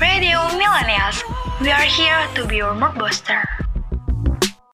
Radio Millennials. We are here to be your mood booster.